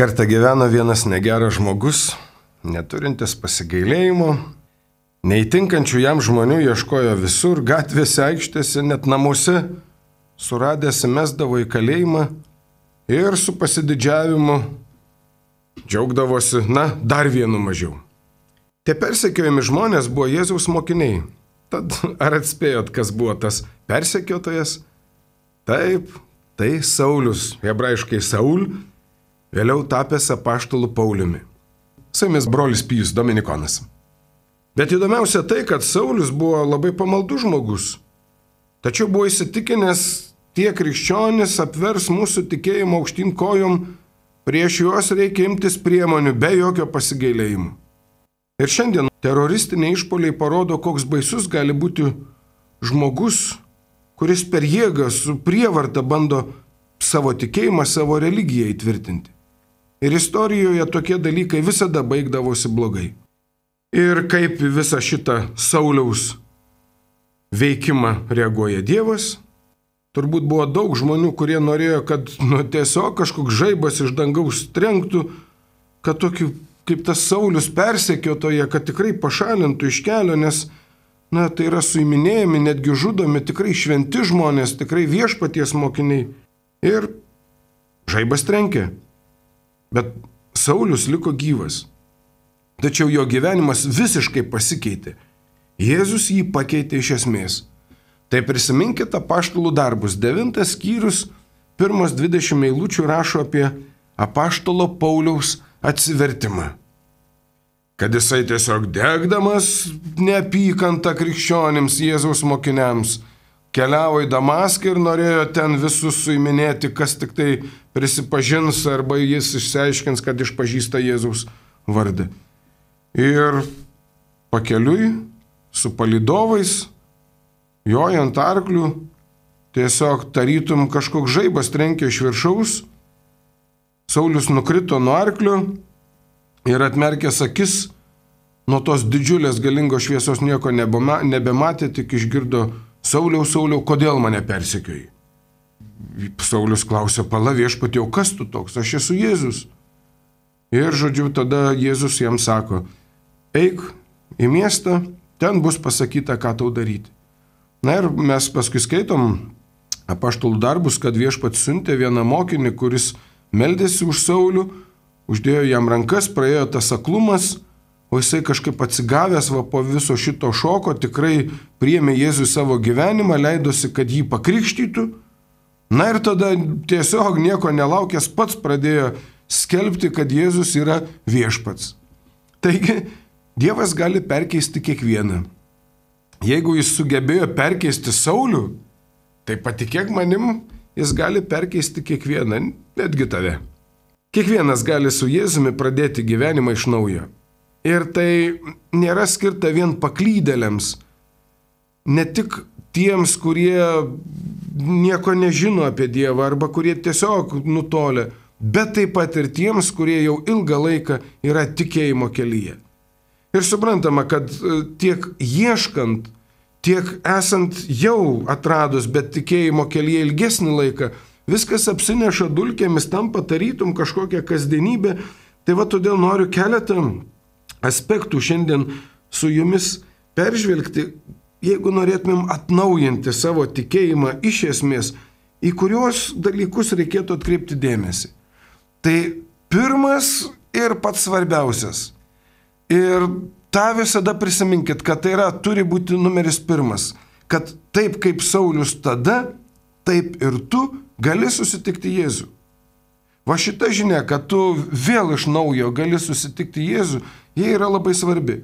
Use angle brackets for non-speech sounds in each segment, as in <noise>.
Kartą gyveno vienas negeras žmogus, neturintis pasigailėjimo, neįtinkančių jam žmonių ieškojo visur, gatvėse, aikštėse, net namuose, suradęs mesdavo į kalėjimą ir su pasididžiavimu džiaugdavosi, na, dar vienu mažiau. Tie persekiojami žmonės buvo Jėzaus mokiniai. Tad <laughs> ar atspėjot, kas buvo tas persekiotojas? Taip, tai Saulis, hebrajiškai Saul, vėliau tapęs apaštalų Pauliumi. Su jumis brolis Pijus Dominikonas. Bet įdomiausia tai, kad Saulis buvo labai pamaldus žmogus. Tačiau buvo įsitikinęs, tie krikščionys apvers mūsų tikėjimo aukštyn kojom, prieš juos reikia imtis priemonių be jokio pasigailėjimo. Ir šiandien teroristiniai išpoliai parodo, koks baisus gali būti žmogus, kuris per jėgą su prievarta bando savo tikėjimą, savo religiją įtvirtinti. Ir istorijoje tokie dalykai visada baigdavosi blogai. Ir kaip visą šitą Sauliaus veikimą reaguoja Dievas, turbūt buvo daug žmonių, kurie norėjo, kad nu, tiesiog kažkoks žaibas iš dangaus trenktų, kad tokiu kaip tas Saulis persekiotoje, kad tikrai pašalintų iš kelio, nes, na, tai yra suiminėjami, netgi žudomi tikrai šventi žmonės, tikrai viešpaties mokiniai. Ir žaibas trenkė. Bet Saulis liko gyvas. Tačiau jo gyvenimas visiškai pasikeitė. Jėzus jį pakeitė iš esmės. Tai prisiminkite apaštalų darbus. Devintas skyrius, pirmas dvidešimt eilučių rašo apie apaštalo Pauliaus atsivertimą. Kad jisai tiesiog degdamas neapykantą krikščionims Jėzaus mokiniams keliavo į Damaską ir norėjo ten visus suiminėti, kas tik tai prisipažins arba jis išsiaiškins, kad išpažįsta Jėzaus vardą. Ir pakeliui su palidovais, jojant arklių, tiesiog tarytum kažkoks žaibas trenkė iš viršaus, Saulis nukrito nuo arklio ir atmerkęs akis, nuo tos didžiulės galingos šviesos nieko nebema, nebematė, tik išgirdo Sauliau, Sauliau, kodėl mane persekioji? Saulis klausė, pala viešpatė, o kas tu toks? Aš esu Jėzus. Ir žodžiu, tada Jėzus jam sako, eik į miestą, ten bus pasakyta, ką tau daryti. Na ir mes paskui skaitom apaštalų darbus, kad viešpats siuntė vieną mokinį, kuris meldėsi už Saulių, uždėjo jam rankas, praėjo tas aklumas, o jisai kažkaip atsigavęs va po viso šito šoko tikrai priėmė Jėzų į savo gyvenimą, leidosi, kad jį pakrikštytų. Na ir tada tiesiog nieko nelaukęs pats pradėjo skelbti, kad Jėzus yra viešpats. Taigi, Dievas gali perkeisti kiekvieną. Jeigu jis sugebėjo perkeisti Saulių, tai patikėk manim, jis gali perkeisti kiekvieną, netgi tave. Kiekvienas gali su Jėzumi pradėti gyvenimą iš naujo. Ir tai nėra skirta vien paklydėliams, ne tik tiems, kurie nieko nežino apie Dievą arba kurie tiesiog nutolė, bet taip pat ir tiems, kurie jau ilgą laiką yra tikėjimo kelyje. Ir suprantama, kad e, tiek ieškant, tiek esant jau atradus, bet tikėjimo kelyje ilgesnį laiką, viskas apsineša dulkėmis, tampa tarytum kažkokia kasdienybė. Tai va todėl noriu keletą aspektų šiandien su jumis peržvelgti, jeigu norėtumėm atnaujinti savo tikėjimą iš esmės, į kuriuos dalykus reikėtų atkreipti dėmesį. Tai pirmas ir pats svarbiausias. Ir tą visada prisiminkit, kad tai yra, turi būti numeris pirmas. Kad taip kaip Saulis tada, taip ir tu gali susitikti Jėzų. Va šita žinia, kad tu vėl iš naujo gali susitikti Jėzų, jie yra labai svarbi.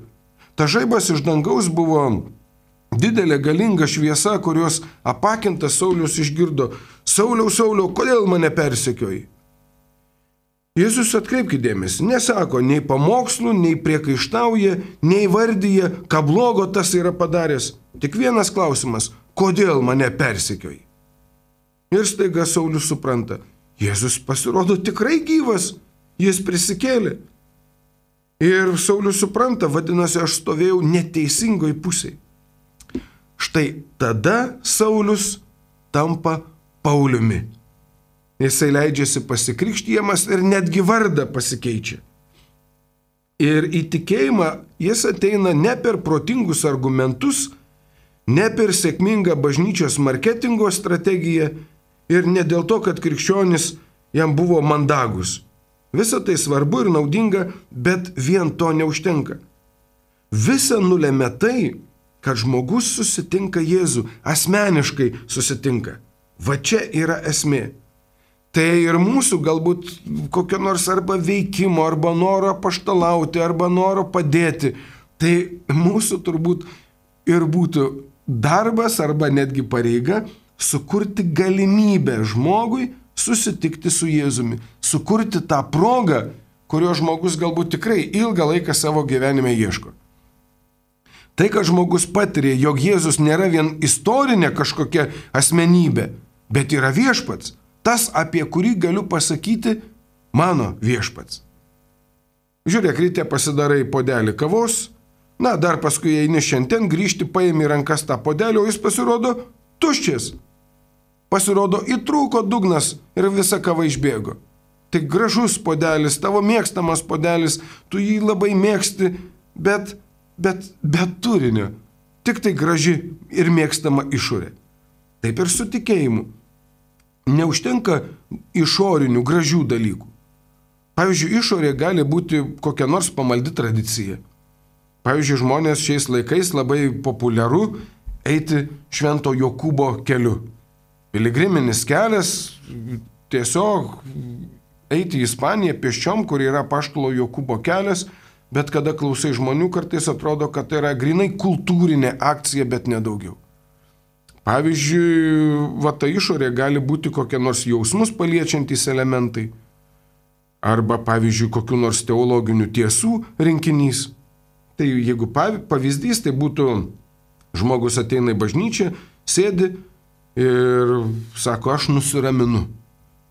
Ta žaibas iš dangaus buvo didelė galinga šviesa, kurios apakintas Saulius išgirdo. Sauliau, Sauliau, kodėl mane persekioji? Jėzus atkreipkite dėmesį, nesako nei pamokslų, nei priekaištauja, nei vardyje, ką blogo tas yra padaręs. Tik vienas klausimas - kodėl mane persekioji? Ir staiga Saulis supranta, Jėzus pasirodo tikrai gyvas, jis prisikėlė. Ir Saulis supranta, vadinasi, aš stovėjau neteisingoj pusėje. Štai tada Saulis tampa Pauliumi. jisai leidžiasi pasikrikštyjamas ir netgi vardą pasikeičia. Ir į tikėjimą jis ateina ne per protingus argumentus, ne per sėkmingą bažnyčios marketingo strategiją ir ne dėl to, kad krikščionis jam buvo mandagus. Visa tai svarbu ir naudinga, bet vien to neužtenka. Visa nulėmė tai, kad žmogus susitinka Jėzų, asmeniškai susitinka. Va čia yra esmė. Tai ir mūsų galbūt kokio nors arba veikimo, arba noro paštalauti, arba noro padėti. Tai mūsų turbūt ir būtų darbas arba netgi pareiga sukurti galimybę žmogui susitikti su Jėzumi, sukurti tą progą, kurio žmogus galbūt tikrai ilgą laiką savo gyvenime ieško. Tai, kad žmogus patiria, jog Jėzus nėra vien istorinė kažkokia asmenybė, bet yra viešpats, tas, apie kurį galiu pasakyti mano viešpats. Žiūrėk, ryte pasidarai podelį kavos, na, dar paskui eini šiandien grįžti, paimi rankas tą podelį, o jis pasirodo tuščias. Pasirodo, įtrūko dugnas ir visa kava išbėgo. Tai gražus podelis, tavo mėgstamas podelis, tu jį labai mėgsti, bet, bet, bet turinio. Tik tai graži ir mėgstama išorė. Taip ir su tikėjimu. Neužtenka išorinių gražių dalykų. Pavyzdžiui, išorė gali būti kokia nors pamaldi tradicija. Pavyzdžiui, žmonės šiais laikais labai populiaru eiti Švento Jokūbo keliu. Piligriminis kelias tiesiog eiti į Ispaniją pėsčiom, kur yra Paštalo Jokūbo kelias, bet kada klausai žmonių, kartais atrodo, kad tai yra grinai kultūrinė akcija, bet nedaugiau. Pavyzdžiui, va ta išorė gali būti kokie nors jausmus paliečiantys elementai, arba pavyzdžiui, kokiu nors teologinių tiesų rinkinys. Tai jeigu pavyzdys, tai būtų žmogus ateina į bažnyčią, sėdi ir sako, aš nusiraminu.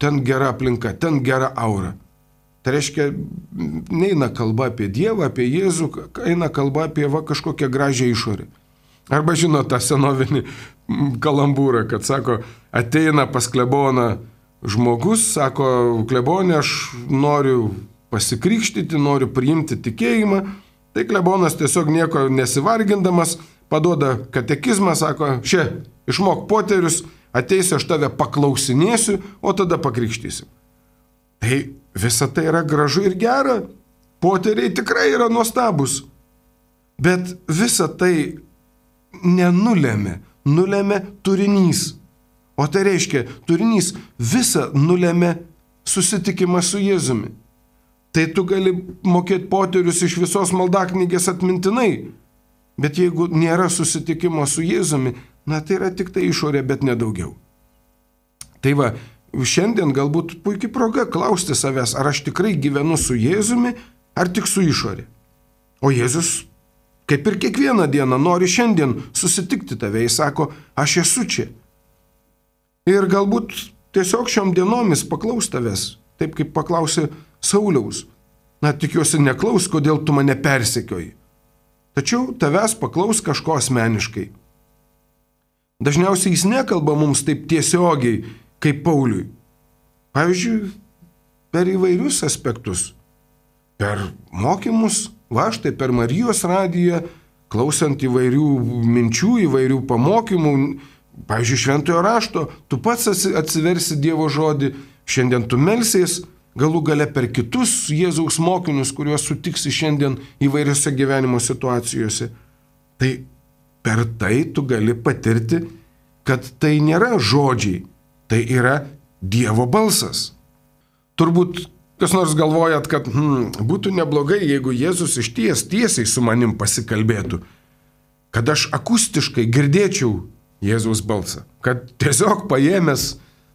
Ten gera aplinka, ten gera aura. Tai reiškia, neina kalba apie Dievą, apie Jėzų, eina kalba apie va kažkokią gražią išorę. Arba žino tą senovinį kalambūrą, kad sako, ateina pas kleboną žmogus, sako, klebonė, aš noriu pasikrikštyti, noriu priimti tikėjimą. Tai klebonas tiesiog nieko nesivargindamas paduoda katekizmą, sako, šia, išmok poterius, ateisiu, aš tave paklausinėsiu, o tada pakrikštysiu. Tai visa tai yra gražu ir gera, poteriai tikrai yra nuostabus. Bet visa tai nenulėmė, nulėmė turinys. O tai reiškia, turinys visą nulėmė susitikimas su Jėzumi. Tai tu gali mokėti poterius iš visos maldaknygės atmintinai, bet jeigu nėra susitikimo su Jėzumi, na tai yra tik tai išorė, bet nedaugiau. Tai va, šiandien galbūt puikiai proga klausti savęs, ar aš tikrai gyvenu su Jėzumi, ar tik su išorė. O Jėzus Kaip ir kiekvieną dieną nori šiandien susitikti tave, jis sako, aš esu čia. Ir galbūt tiesiog šiom dienomis paklaus tavęs, taip kaip paklausė Sauliaus. Na, tikiuosi neklaus, kodėl tu mane persekioji. Tačiau tavęs paklaus kažko asmeniškai. Dažniausiai jis nekalba mums taip tiesiogiai, kaip Pauliui. Pavyzdžiui, per įvairius aspektus. Per mokymus, Va štai per Marijos radiją, klausant įvairių minčių, įvairių pamokymų, pavyzdžiui, šventojo rašto, tu pats atsiversi Dievo žodį, šiandien tu melsies, galų gale per kitus Jėzaus mokinius, kuriuos sutiksi šiandien įvairiose gyvenimo situacijose. Tai per tai tu gali patirti, kad tai nėra žodžiai, tai yra Dievo balsas. Turbūt Kas nors galvojat, kad hmm, būtų neblogai, jeigu Jėzus iš ties tiesiai su manim pasikalbėtų, kad aš akustiškai girdėčiau Jėzaus balsą, kad tiesiog paėmęs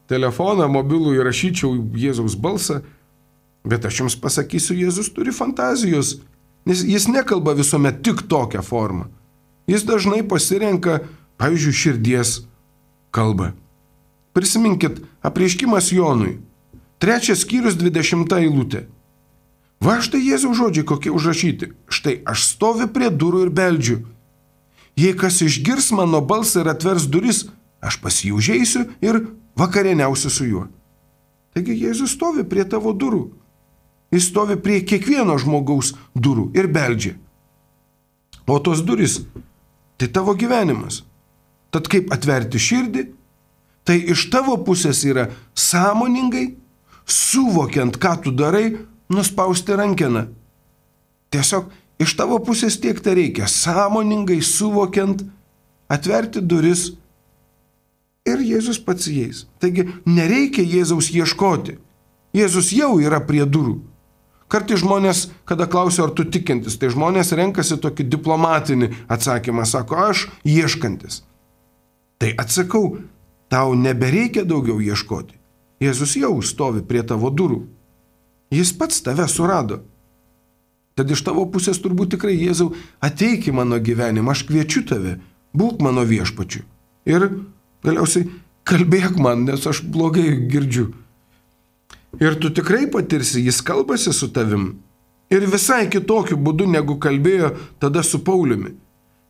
telefoną mobilų įrašyčiau Jėzaus balsą, bet aš jums pasakysiu, Jėzus turi fantazijos, nes jis nekalba visuomet tik tokią formą. Jis dažnai pasirenka, pavyzdžiui, širdies kalbą. Prisiminkit, apreiškimas Jonui Trečias skyrius, dvidešimta eilutė. Va štai Jėzaus žodžiai kokie užrašyti. Štai aš stoviu prie durų ir beldžiu. Jei kas išgirs mano balsą ir atvers duris, aš pas jį užeisiu ir vakarieniausiu su juo. Taigi Jėzus stovi prie tavo durų. Jis stovi prie kiekvieno žmogaus durų ir beldžia. O tos durys - tai tavo gyvenimas. Tad kaip atverti širdį? Tai iš tavo pusės yra sąmoningai, suvokiant, ką tu darai, nuspausti rankeną. Tiesiog iš tavo pusės tiek tai reikia - sąmoningai suvokiant, atverti duris ir Jėzus pats įeis. Taigi nereikia Jėzaus ieškoti. Jėzus jau yra prie durų. Kartai žmonės, kada klausia, ar tu tikintis, tai žmonės renkasi tokį diplomatinį atsakymą, sako, aš ieškantis. Tai atsakau, tau nebereikia daugiau ieškoti. Jėzus jau stovi prie tavo durų. Jis pats tave surado. Tad iš tavo pusės turbūt tikrai Jėzau ateik į mano gyvenimą, aš kviečiu tave, būk mano viešpačiu. Ir galiausiai kalbėk man, nes aš blogai girdžiu. Ir tu tikrai patirsi, jis kalbasi su tavim. Ir visai kitokiu būdu, negu kalbėjo tada su Pauliumi.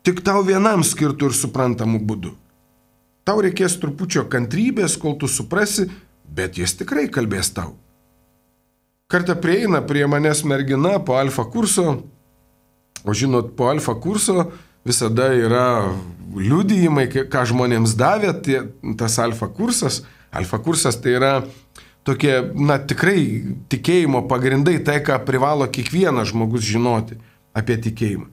Tik tau vienam skirtų ir suprantamų būdų. Tau reikės trupučio kantrybės, kol tu suprasi, bet jis tikrai kalbės tau. Kartą prieina prie manęs mergina po alfa kurso, o žinot, po alfa kurso visada yra liudijimai, ką žmonėms davė tie, tas alfa kursas. Alfa kursas tai yra tokie, na tikrai tikėjimo pagrindai, tai ką privalo kiekvienas žmogus žinoti apie tikėjimą.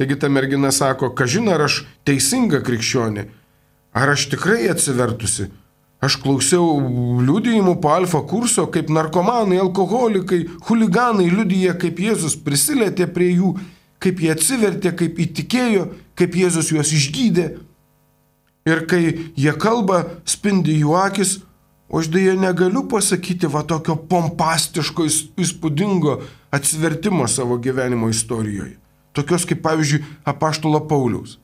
Taigi ta mergina sako, kažin ar aš teisinga krikščionė, ar aš tikrai atsivertusi. Aš klausiau liudijimų po alfa kurso, kaip narkomanai, alkoholikai, huliganai liudyja, kaip Jėzus prisilietė prie jų, kaip jie atsivertė, kaip įtikėjo, kaip Jėzus juos išgydė. Ir kai jie kalba, spindi jų akis, O aš dėja negaliu pasakyti va tokio pompastiško, įspūdingo atsivertimo savo gyvenimo istorijoje. Tokios kaip pavyzdžiui apaštalo Pauliaus.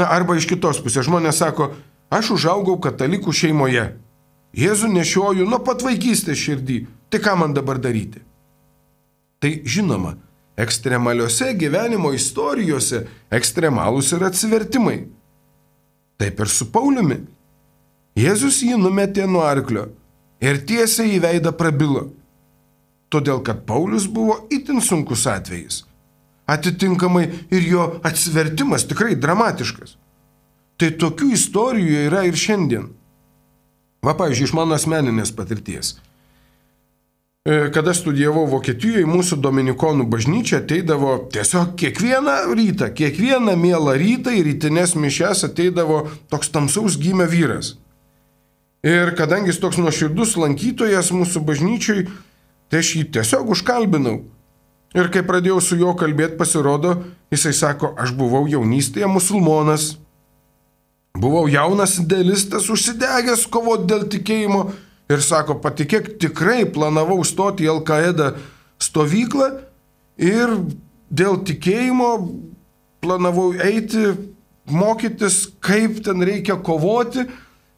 Na arba iš kitos pusės žmonės sako, aš užaugau katalikų šeimoje. Jėzų nešioju nuo pat vaikystės širdį. Tai ką man dabar daryti? Tai žinoma, ekstremaliuose gyvenimo istorijose ekstremalūs yra atsivertimai. Taip ir su Pauliumi. Jėzus jį numetė nuo arklio ir tiesiai į veidą prabilo. Todėl, kad Paulius buvo itin sunkus atvejis. Atitinkamai ir jo atsivertimas tikrai dramatiškas. Tai tokių istorijų yra ir šiandien. Va, pavyzdžiui, iš mano asmeninės patirties. E, kada studijavau Vokietijoje, mūsų dominikonų bažnyčia ateidavo tiesiog kiekvieną rytą, kiekvieną mielą rytą į rytinės mišes ateidavo toks tamsaus gimė vyras. Ir kadangi jis toks nuoširdus lankytojas mūsų bažnyčiai, tai aš jį tiesiog užkalbinau. Ir kai pradėjau su juo kalbėti, pasirodo, jisai sako, aš buvau jaunystėje musulmonas. Buvau jaunas idealistas, užsidegęs kovoti dėl tikėjimo ir sako, patikėk, tikrai planavau stoti į Al-Qaeda stovyklą ir dėl tikėjimo planavau eiti, mokytis, kaip ten reikia kovoti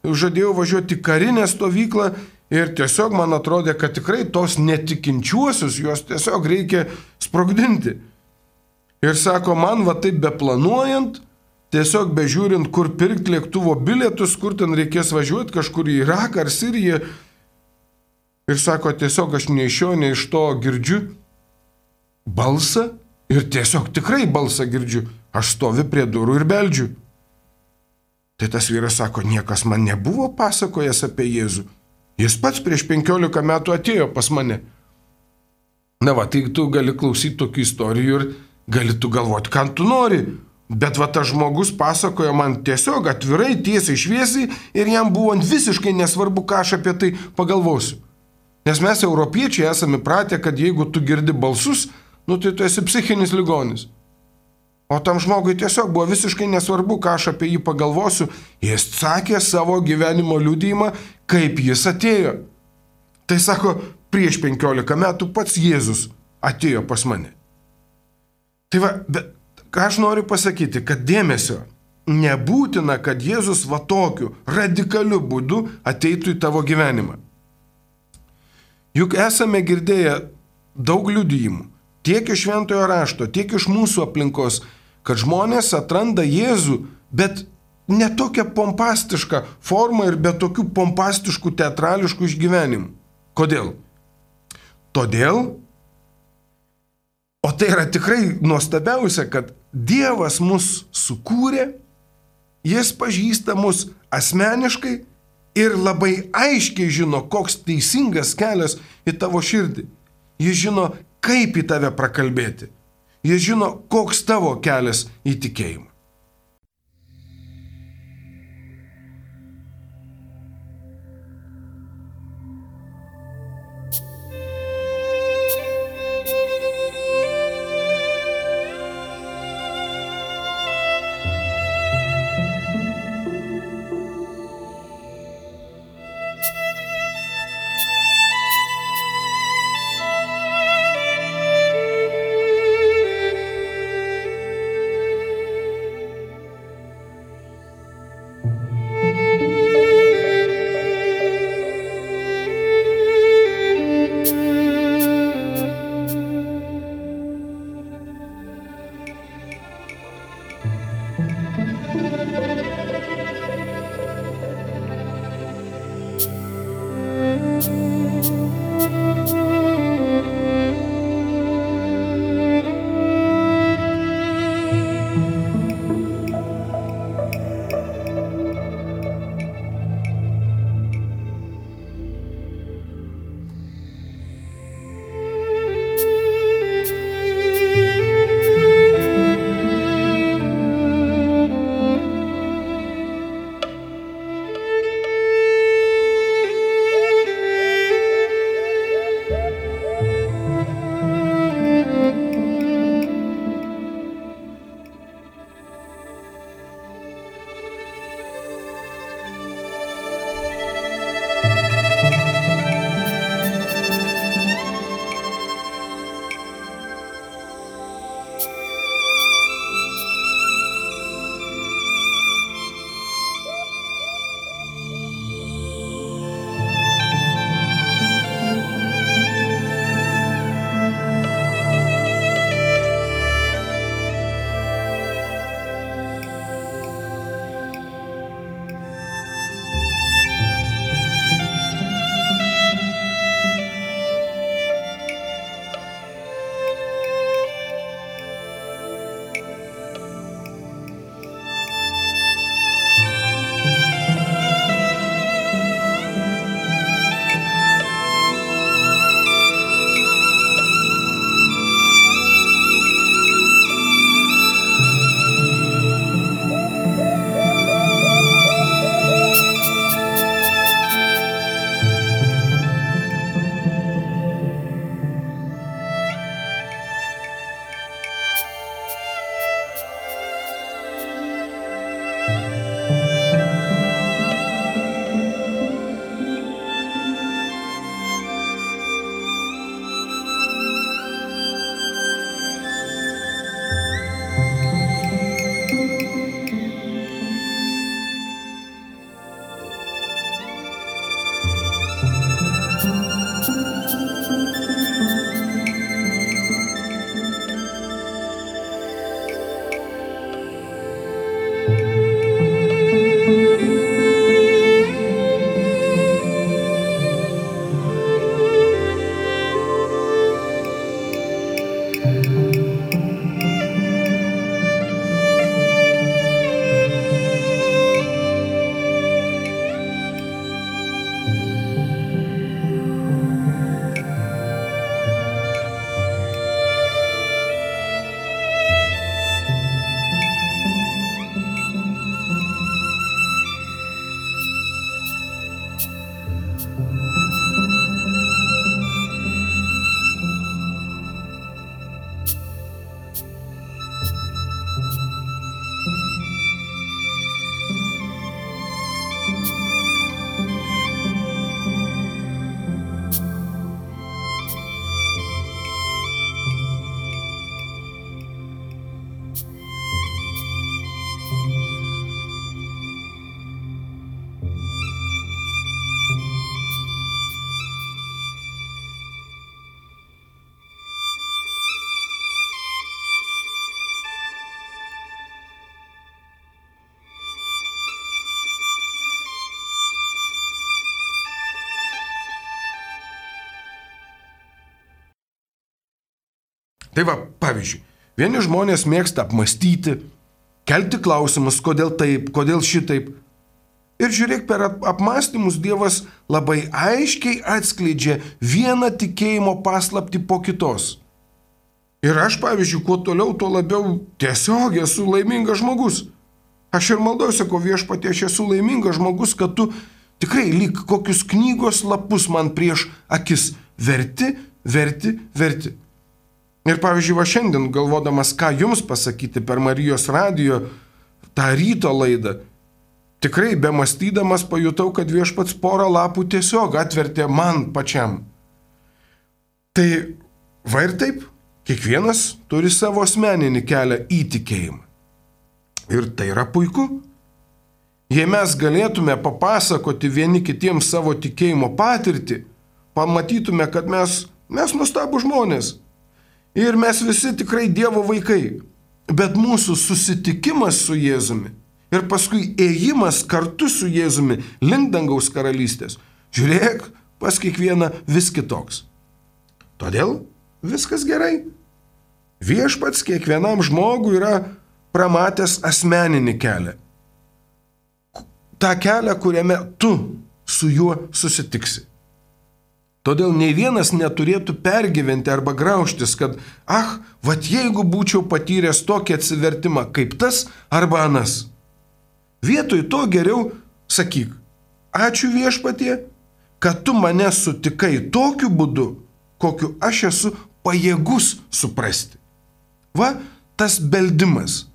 žadėjau važiuoti karinę stovyklą ir tiesiog man atrodė, kad tikrai tos netikinčiuosius juos tiesiog reikia sprogdinti. Ir sako, man va taip beplanuojant, tiesiog bežiūrint, kur pirkti lėktuvo bilietus, kur ten reikės važiuoti, kažkur į Iraką ar Siriją. Ir sako, tiesiog aš nei iš šio, nei iš to girdžiu balsą ir tiesiog tikrai balsą girdžiu. Aš stoviu prie durų ir beldžiu. Tai tas vyras sako, niekas man nebuvo pasakojęs apie Jėzų. Jis pats prieš 15 metų atėjo pas mane. Na va, tai tu gali klausyti tokių istorijų ir gali tu galvoti, ką tu nori. Bet va tas žmogus pasakojo man tiesiog atvirai, tiesiai, šviesiai ir jam buvo visiškai nesvarbu, ką aš apie tai pagalvosiu. Nes mes, europiečiai, esame pratę, kad jeigu tu girdi balsus, nu tai tu esi psichinis ligonis. O tam žmogui tiesiog buvo visiškai nesvarbu, ką aš apie jį pagalvosiu. Jis sakė savo gyvenimo liūdėjimą, kaip jis atėjo. Tai sako, prieš 15 metų pats Jėzus atėjo pas mane. Tai va, bet ką aš noriu pasakyti, kad dėmesio nebūtina, kad Jėzus va tokiu radikaliu būdu ateitų į tavo gyvenimą. Juk esame girdėję daug liudijimų, tiek iš šventojo rašto, tiek iš mūsų aplinkos, kad žmonės atranda Jėzų, bet netokia pompastiška forma ir be tokių pompastiškų teatrališkų išgyvenimų. Kodėl? Todėl, o tai yra tikrai nuostabiausia, kad Dievas mus sukūrė, Jis pažįsta mus asmeniškai ir labai aiškiai žino, koks teisingas kelias į tavo širdį. Jis žino, kaip į tave prakalbėti. Jis žino, koks tavo kelias į tikėjimą. Tai va, pavyzdžiui, vieni žmonės mėgsta apmastyti, kelti klausimus, kodėl taip, kodėl šitaip. Ir žiūrėk, per apmąstymus Dievas labai aiškiai atskleidžia vieną tikėjimo paslapti po kitos. Ir aš, pavyzdžiui, kuo toliau, tuo labiau tiesiog esu laimingas žmogus. Aš ir maldauju, sako viešpatie, aš esu laimingas žmogus, kad tu tikrai lyg kokius knygos lapus man prieš akis verti, verti, verti. Ir pavyzdžiui, va šiandien galvodamas, ką jums pasakyti per Marijos radijo tą ryto laidą, tikrai be mąstydamas pajutau, kad viešpats porą lapų tiesiog atvertė man pačiam. Tai va ir taip, kiekvienas turi savo asmeninį kelią į tikėjimą. Ir tai yra puiku. Jei mes galėtume papasakoti vieni kitiems savo tikėjimo patirtį, pamatytume, kad mes, mes nustabų žmonės Ir mes visi tikrai Dievo vaikai. Bet mūsų susitikimas su Jėzumi ir paskui ėjimas kartu su Jėzumi link dangaus karalystės, žiūrėk, pas kiekvieną vis kitoks. Todėl viskas gerai. Viešpats kiekvienam žmogui yra pramatęs asmeninį kelią. Ta kelią, kuriame tu su juo susitiksi. Todėl nei vienas neturėtų pergyventi arba graužtis, kad, ah, vad jeigu būčiau patyręs tokį atsivertimą kaip tas arba anas. Vietoj to geriau sakyk, ačiū viešpatie, kad tu mane sutikai tokiu būdu, kokiu aš esu pajėgus suprasti. Va, tas beldimas.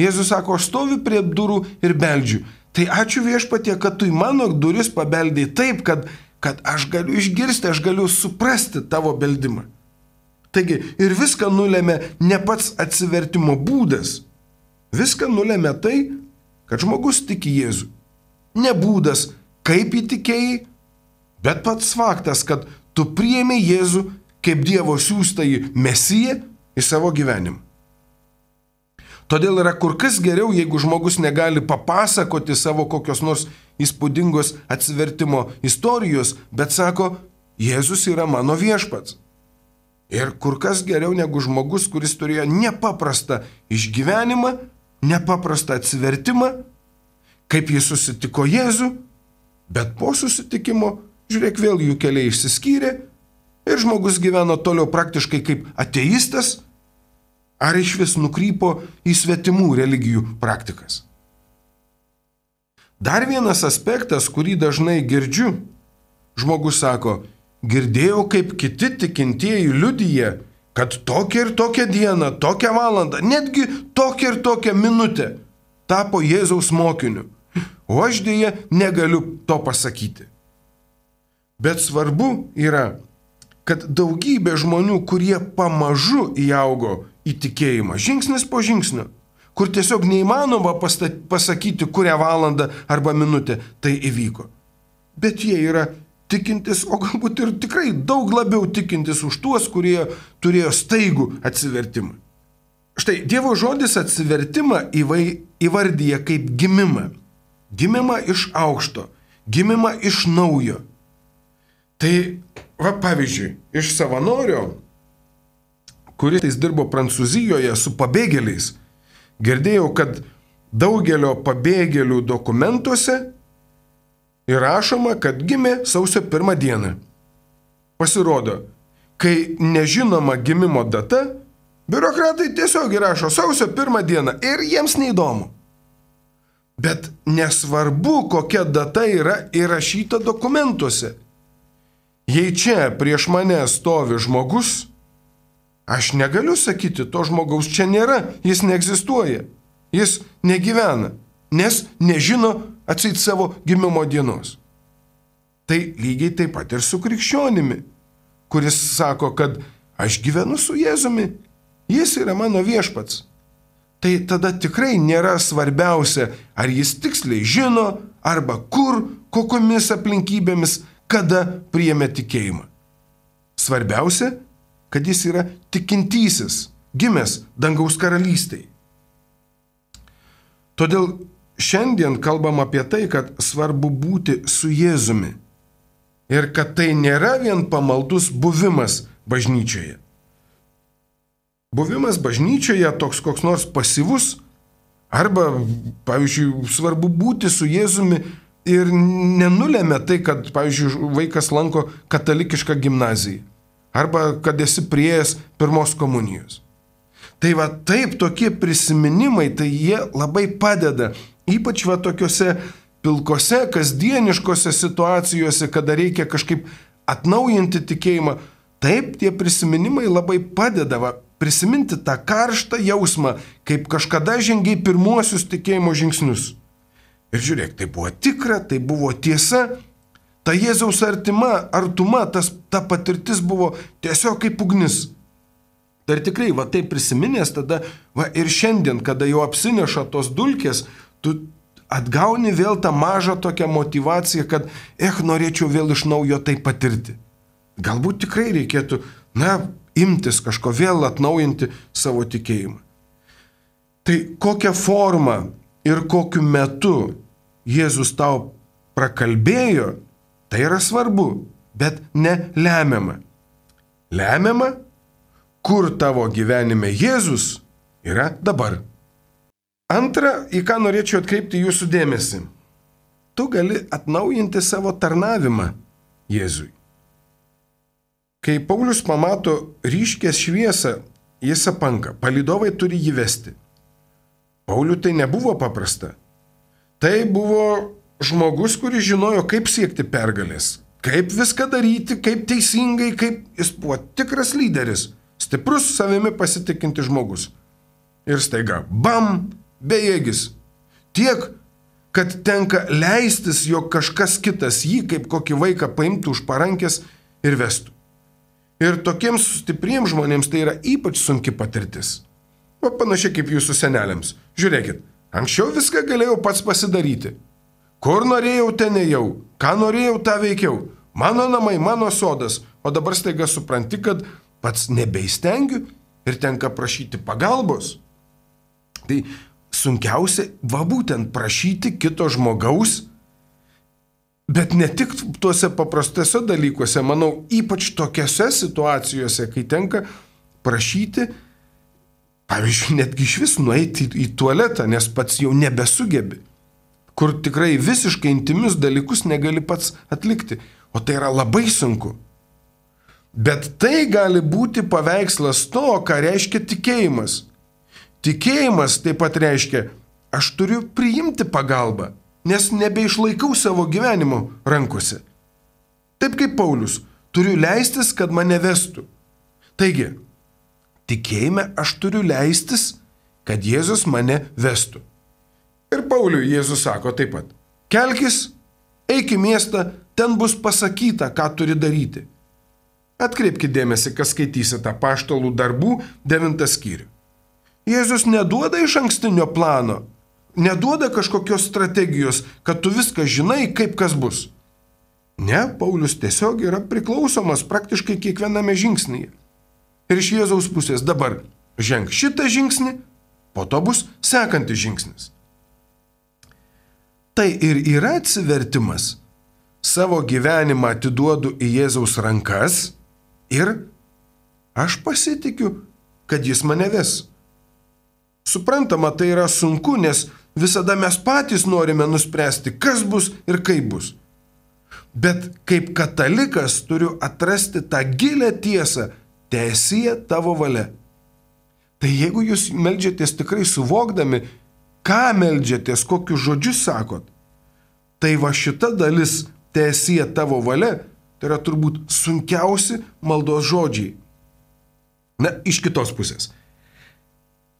Jėzus sako, aš stoviu prie durų ir beldžiu. Tai ačiū viešpatie, kad tu į mano duris pabeldėjai taip, kad kad aš galiu išgirsti, aš galiu suprasti tavo beldimą. Taigi ir viską nulėmė ne pats atsivertimo būdas. Viską nulėmė tai, kad žmogus tiki Jėzų. Ne būdas, kaip įtikėjai, bet pats faktas, kad tu priemi Jėzų kaip Dievo siūstąjį mesiją į savo gyvenimą. Todėl yra kur kas geriau, jeigu žmogus negali papasakoti savo kokios nors įspūdingos atsivertimo istorijos, bet sako, Jėzus yra mano viešpats. Ir kur kas geriau negu žmogus, kuris turėjo nepaprastą išgyvenimą, nepaprastą atsivertimą, kaip jis susitiko Jėzų, bet po susitikimo, žiūrėk, vėl jų keliai išsiskyrė ir žmogus gyveno toliau praktiškai kaip ateistas, ar iš vis nukrypo į svetimų religijų praktikas. Dar vienas aspektas, kurį dažnai girdžiu, žmogus sako, girdėjau, kaip kiti tikintieji liudyje, kad tokia ir tokia diena, tokia valanda, netgi tokia ir tokia minutė tapo Jėzaus mokiniu. O aš dėje negaliu to pasakyti. Bet svarbu yra, kad daugybė žmonių, kurie pamažu įaugo į tikėjimą, žingsnis po žingsnio, kur tiesiog neįmanoma pasakyti, kurią valandą arba minutę tai įvyko. Bet jie yra tikintis, o galbūt ir tikrai daug labiau tikintis už tuos, kurie turėjo staigų atsivertimą. Štai Dievo žodis atsivertimą įvardyja kaip gimimą. Gimimą iš aukšto, gimimą iš naujo. Tai, va pavyzdžiui, iš savanorio kuris dirbo Prancūzijoje su pabėgėliais, girdėjau, kad daugelio pabėgėlių dokumentuose įrašoma, kad gimė sausio pirmą dieną. Pasirodo, kai nežinoma gimimo data, biurokratai tiesiog įrašo sausio pirmą dieną ir jiems neįdomu. Bet nesvarbu, kokia data yra įrašyta dokumentuose. Jei čia prieš mane stovi žmogus, Aš negaliu sakyti, to žmogaus čia nėra, jis neegzistuoja, jis negyvena, nes nežino atsit savo gimimo dienos. Tai lygiai taip pat ir su krikščionimi, kuris sako, kad aš gyvenu su Jėzumi, jis yra mano viešpats. Tai tada tikrai nėra svarbiausia, ar jis tiksliai žino, arba kur, kokiomis aplinkybėmis, kada priėmė tikėjimą. Svarbiausia, kad jis yra tikintysis, gimęs dangaus karalystėje. Todėl šiandien kalbam apie tai, kad svarbu būti su Jėzumi ir kad tai nėra vien pamaldus buvimas bažnyčioje. buvimas bažnyčioje toks koks nors pasyvus, arba, pavyzdžiui, svarbu būti su Jėzumi ir nenulėmė tai, kad, pavyzdžiui, vaikas lanko katalikišką gimnaziją, arba kad esi prieėjęs pirmos komunijos. Tai va taip tokie prisiminimai, tai jie labai padeda, ypač va tokiuose pilkose, kasdieniškose situacijose, kada reikia kažkaip atnaujinti tikėjimą. Taip tie prisiminimai labai padeda va, prisiminti tą karštą jausmą, kaip kažkada žengiai pirmuosius tikėjimo žingsnius. Ir žiūrėk, tai buvo tikra, tai buvo tiesa, ta Jėzaus artima, artuma, tas, ta patirtis buvo tiesiog kaip ugnis. Tai ir tikrai, va taip prisiminęs, tada, va ir šiandien, kada jau apsineša tos dulkės, tu atgauni vėl tą mažą tokią motivaciją, kad, eh, norėčiau vėl iš naujo tai patirti. Galbūt tikrai reikėtų, na, imtis kažko vėl atnaujinti savo tikėjimą. Tai kokią formą ir kokiu metu Jėzus tau prakalbėjo, tai yra svarbu, bet ne lemiama. Lemiama kur tavo gyvenime Jėzus yra dabar. Antra, į ką norėčiau atkreipti jūsų dėmesį. Tu gali atnaujinti savo tarnavimą Jėzui. Kai Paulius pamato ryškės šviesą, jis apanka, palidovai turi jį vesti. Pauliui tai nebuvo paprasta. Tai buvo žmogus, kuris žinojo, kaip siekti pergalės, kaip viską daryti, kaip teisingai, kaip jis buvo tikras lyderis. Stiprus savimi pasitikinti žmogus. Ir staiga, bam, bejėgis. Tiek, kad tenka leistis, jog kažkas kitas jį kaip kokį vaiką paimtų už parankės ir vestų. Ir tokiems stipriems žmonėms tai yra ypač sunki patirtis. O panašiai kaip jūsų senelėms. Žiūrėkit, anksčiau viską galėjau pats pasidaryti. Kur norėjau, ten ėjau, ką norėjau, tą veikiau. Mano namai, mano sodas, o dabar staiga supranti, kad pats nebeistengiu ir tenka prašyti pagalbos. Tai sunkiausia, va būtent prašyti kito žmogaus, bet ne tik tuose paprastose dalykuose, manau, ypač tokiose situacijose, kai tenka prašyti, pavyzdžiui, netgi iš vis nueiti į tualetą, nes pats jau nebesugebi, kur tikrai visiškai intimius dalykus negali pats atlikti, o tai yra labai sunku. Bet tai gali būti paveikslas to, ką reiškia tikėjimas. Tikėjimas taip pat reiškia, aš turiu priimti pagalbą, nes nebeišlaikau savo gyvenimo rankose. Taip kaip Paulius, turiu leistis, kad mane vestų. Taigi, tikėjime aš turiu leistis, kad Jėzus mane vestų. Ir Pauliui Jėzus sako taip pat, kelkis, eik į miestą, ten bus pasakyta, ką turi daryti. Atkreipkite dėmesį, kas skaitysite paštalų darbų devintą skyrių. Jėzus neduoda iš ankstinio plano, neduoda kažkokios strategijos, kad tu viską žinai, kaip kas bus. Ne, Paulius tiesiog yra priklausomas praktiškai kiekviename žingsnyje. Ir iš Jėzaus pusės dabar ženk šitą žingsnį, po to bus sekantis žingsnis. Tai ir yra atsivertimas. Savo gyvenimą atiduodu į Jėzaus rankas ir aš pasitikiu, kad jis mane ves. Suprantama, tai yra sunku, nes visada mes patys norime nuspręsti, kas bus ir kaip bus. Bet kaip katalikas turiu atrasti tą gilę tiesą, tiesie tavo valia. Tai jeigu jūs melžiatės tikrai suvokdami, ką melžiatės, kokius žodžius sakot, tai va šita dalis tiesie tavo valia Tai yra turbūt sunkiausi maldos žodžiai. Na, iš kitos pusės.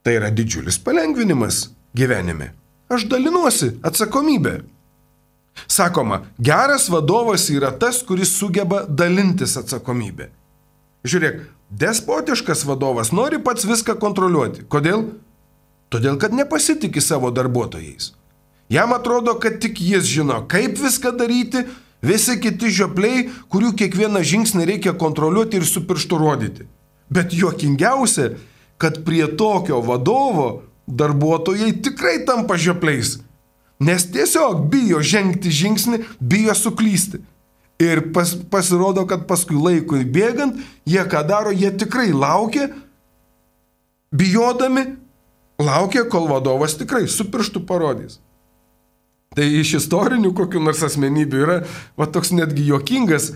Tai yra didžiulis palengvinimas gyvenime. Aš dalinuosi atsakomybę. Sakoma, geras vadovas yra tas, kuris sugeba dalintis atsakomybę. Žiūrėk, despotiškas vadovas nori pats viską kontroliuoti. Kodėl? Todėl, kad nepasitikė savo darbuotojais. Jam atrodo, kad tik jis žino, kaip viską daryti Visi kiti žiopliai, kurių kiekvieną žingsnį reikia kontroliuoti ir su pirštu rodyti. Bet juokingiausia, kad prie tokio vadovo darbuotojai tikrai tampa žiopliais. Nes tiesiog bijo žengti žingsnį, bijo suklysti. Ir pas, pasirodo, kad paskui laikui bėgant, jie ką daro, jie tikrai laukia, bijodami, laukia, kol vadovas tikrai su pirštu parodys. Tai iš istorinių kokių nors asmenybių yra va, toks netgi juokingas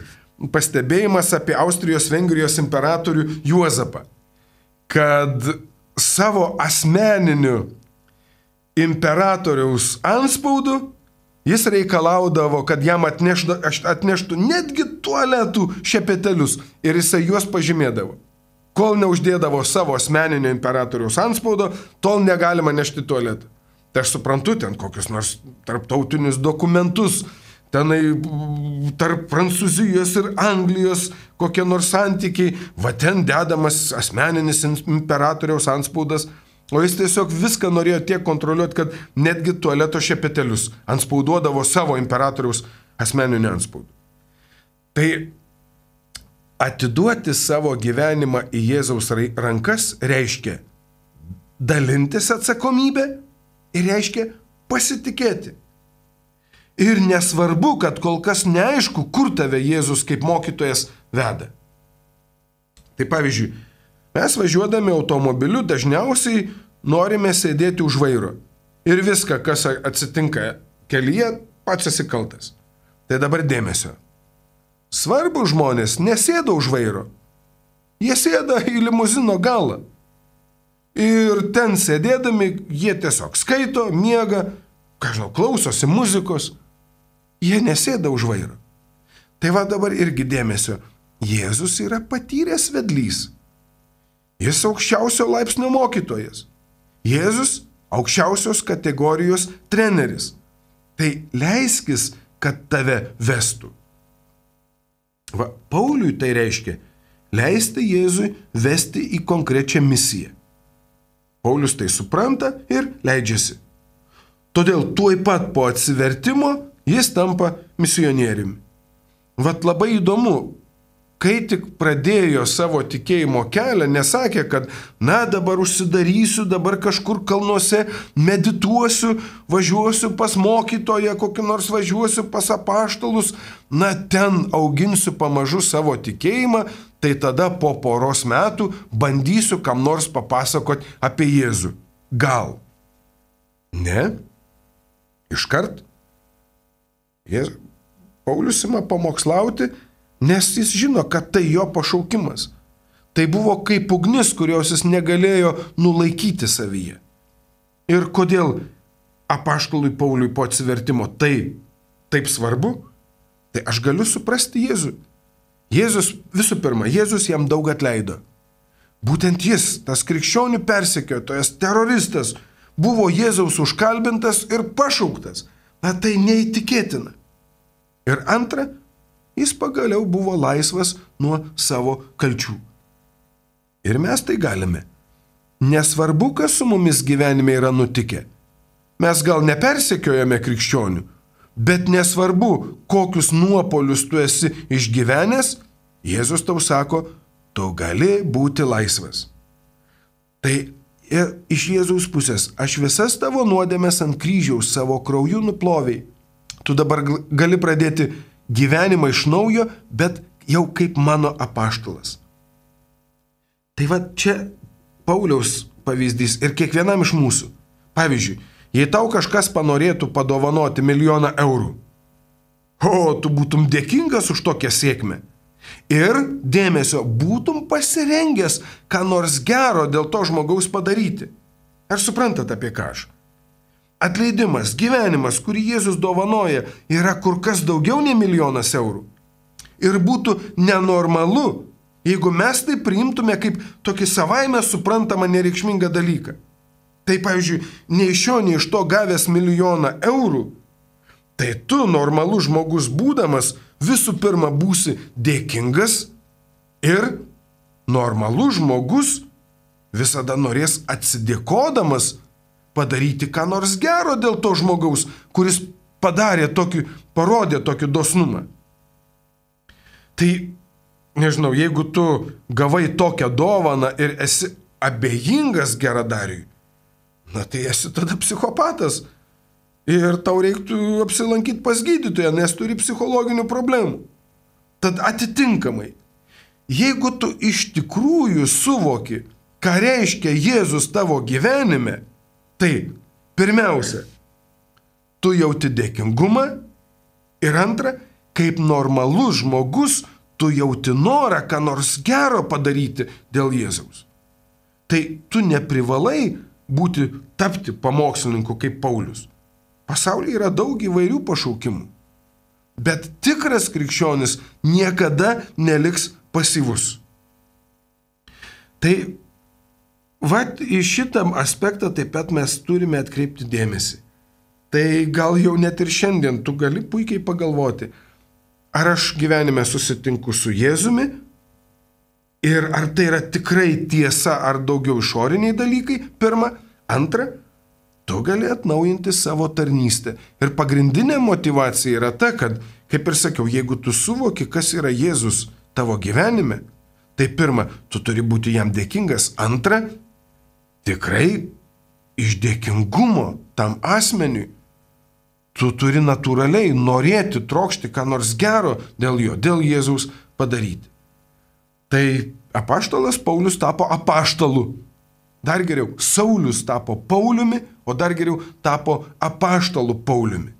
pastebėjimas apie Austrijos-Vengrijos imperatorių Juozapą, kad savo asmeniniu imperatoriaus anspaudu jis reikalaudavo, kad jam atneštų, atneštų netgi tualetų šepetelius ir jisai juos pažymėdavo. Kol neuždėdavo savo asmeninio imperatoriaus anspaudo, tol negalima nešti tualetą. Tai aš suprantu ten kokius nors tarptautinius dokumentus, tenai tarp Prancūzijos ir Anglijos kokie nors santykiai, va ten dedamas asmeninis imperatoriaus anspaudas, o jis tiesiog viską norėjo tiek kontroliuoti, kad netgi tualeto šepetelius anspauduodavo savo imperatoriaus asmeninį anspaudą. Tai atiduoti savo gyvenimą į Jėzaus rankas reiškia dalintis atsakomybę ir reiškia pasitikėti. Ir nesvarbu, kad kol kas neaišku, kur tave Jėzus kaip mokytojas veda. Tai pavyzdžiui, mes važiuodami automobiliu dažniausiai norime sėdėti už vairo. Ir viską, kas atsitinka kelyje, pats esi kaltas. Tai dabar dėmesio. Svarbu žmonės nesėda už vairo. Jie sėda į limuzino galą. Ir ten sėdėdami jie tiesiog skaito, miega, ką žinau, klausosi muzikos. Jie nesėda už vairo. Tai va dabar irgi dėmesio. Jėzus yra patyręs vedlys. Jis aukščiausio laipsnio mokytojas. Jėzus aukščiausios kategorijos treneris. Tai leiskis, kad tave vestų. Va, Pauliui tai reiškia leisti Jėzui vesti į konkrečią misiją. Paulius tai supranta ir leidžiasi. Todėl tuoj pat po atsivertimo jis tampa misionieriumi. Vat labai įdomu, kai tik pradėjo savo tikėjimo kelią, nesakė, kad na dabar užsidarysiu, dabar kažkur kalnuose medituosiu, važiuosiu pas mokytoją, kokį nors važiuosiu pas apaštalus, na ten auginsiu pamažu savo tikėjimą, tai tada po poros metų bandysiu kam nors papasakoti apie Jėzų. Gal? Ne? Iškart? Jėz... Paulius ima pamokslauti, nes jis žino, kad tai jo pašaukimas. Tai buvo kaip ugnis, kurios jis negalėjo nulaikyti savyje. Ir kodėl apaštalui Pauliui po atsivertimo tai taip svarbu? Tai aš galiu suprasti Jėzų. Jėzus, visų pirma, Jėzus jam daug atleido. Būtent jis, tas krikščionių persekiotojas, teroristas, buvo Jėzaus užkalbintas ir pašauktas. Na tai neįtikėtina. Ir antra, jis pagaliau buvo laisvas nuo savo kalčių. Ir mes tai galime. Nesvarbu, kas su mumis gyvenime yra nutikę. Mes gal nepersekiojame krikščionių, bet nesvarbu, kokius nuopolius tu esi išgyvenęs, Jėzus tau sako, tu gali būti laisvas. Tai iš Jėzaus pusės aš visas tavo nuodėmės ant kryžiaus savo krauju nuploviai. Tu dabar gali pradėti gyvenimą iš naujo, bet jau kaip mano apaštalas. Tai va čia Pauliaus pavyzdys ir kiekvienam iš mūsų. Pavyzdžiui, jei tau kažkas panorėtų padovanoti milijoną eurų, o tu būtum dėkingas už tokią sėkmę ir dėmesio būtum pasirengęs ką nors gero dėl to žmogaus padaryti. Ar suprantat apie ką aš? Atleidimas, gyvenimas, kurį Jėzus dovanoja, yra kur kas daugiau nei milijonas eurų. Ir būtų nenormalu, jeigu mes tai priimtume kaip tokį savaime suprantamą nereikšmingą dalyką. Tai pavyzdžiui, nei iš šio, nei iš to gavęs milijoną eurų, tai tu normalus žmogus būdamas visų pirma būsi dėkingas ir normalus žmogus visada norės atsidėkodamas padaryti ką nors gero dėl to žmogaus, kuris padarė tokį, parodė tokį dosnumą. Tai, nežinau, jeigu tu gavai tokią dovaną ir esi abejingas geradariui, na tai esi tada psichopatas ir tau reiktų apsilankyti pas gydytoją, nes turi psichologinių problemų. Tad atitinkamai, jeigu tu iš tikrųjų suvoki, ką reiškia Jėzus tavo gyvenime, tai pirmiausia, tu jauti dėkingumą ir antra, kaip normalus žmogus, tu jauti norą ką nors gero padaryti dėl Jėzaus. Tai tu neprivalai būti tapti pamokslininku kaip Paulius. Pasaulyje yra daug įvairių pašaukimų. Bet tikras krikščionis niekada neliks pasyvus. Tai vat į šitą aspektą taip pat mes turime atkreipti dėmesį. Tai gal jau net ir šiandien tu gali puikiai pagalvoti, ar aš gyvenime susitinku su Jėzumi ir ar tai yra tikrai tiesa ar daugiau išoriniai dalykai, pirma, antra, tu gali atnaujinti savo tarnystę. Ir pagrindinė motivacija yra ta, kad, kaip ir sakiau, jeigu tu suvoki, kas yra Jėzus tavo gyvenime, tai pirma, tu turi būti jam dėkingas, antra, tikrai iš dėkingumo tam asmeniui tu turi natūraliai norėti, trokšti ką nors gero dėl jo, dėl Jėzaus padaryti. Tai apaštalas Paulius tapo apaštalu. Dar geriau, Saulis tapo Pauliumi, o dar geriau tapo apaštalu Pauliumi.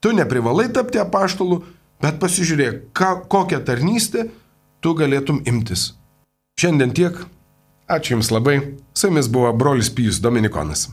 Tu neprivalai tapti apaštalu, bet pasižiūrėk, ką, kokią tarnystę tu galėtum imtis. Šiandien tiek. Ačiū Jums labai. Su Jumis buvo brolis Pijus Dominikonas.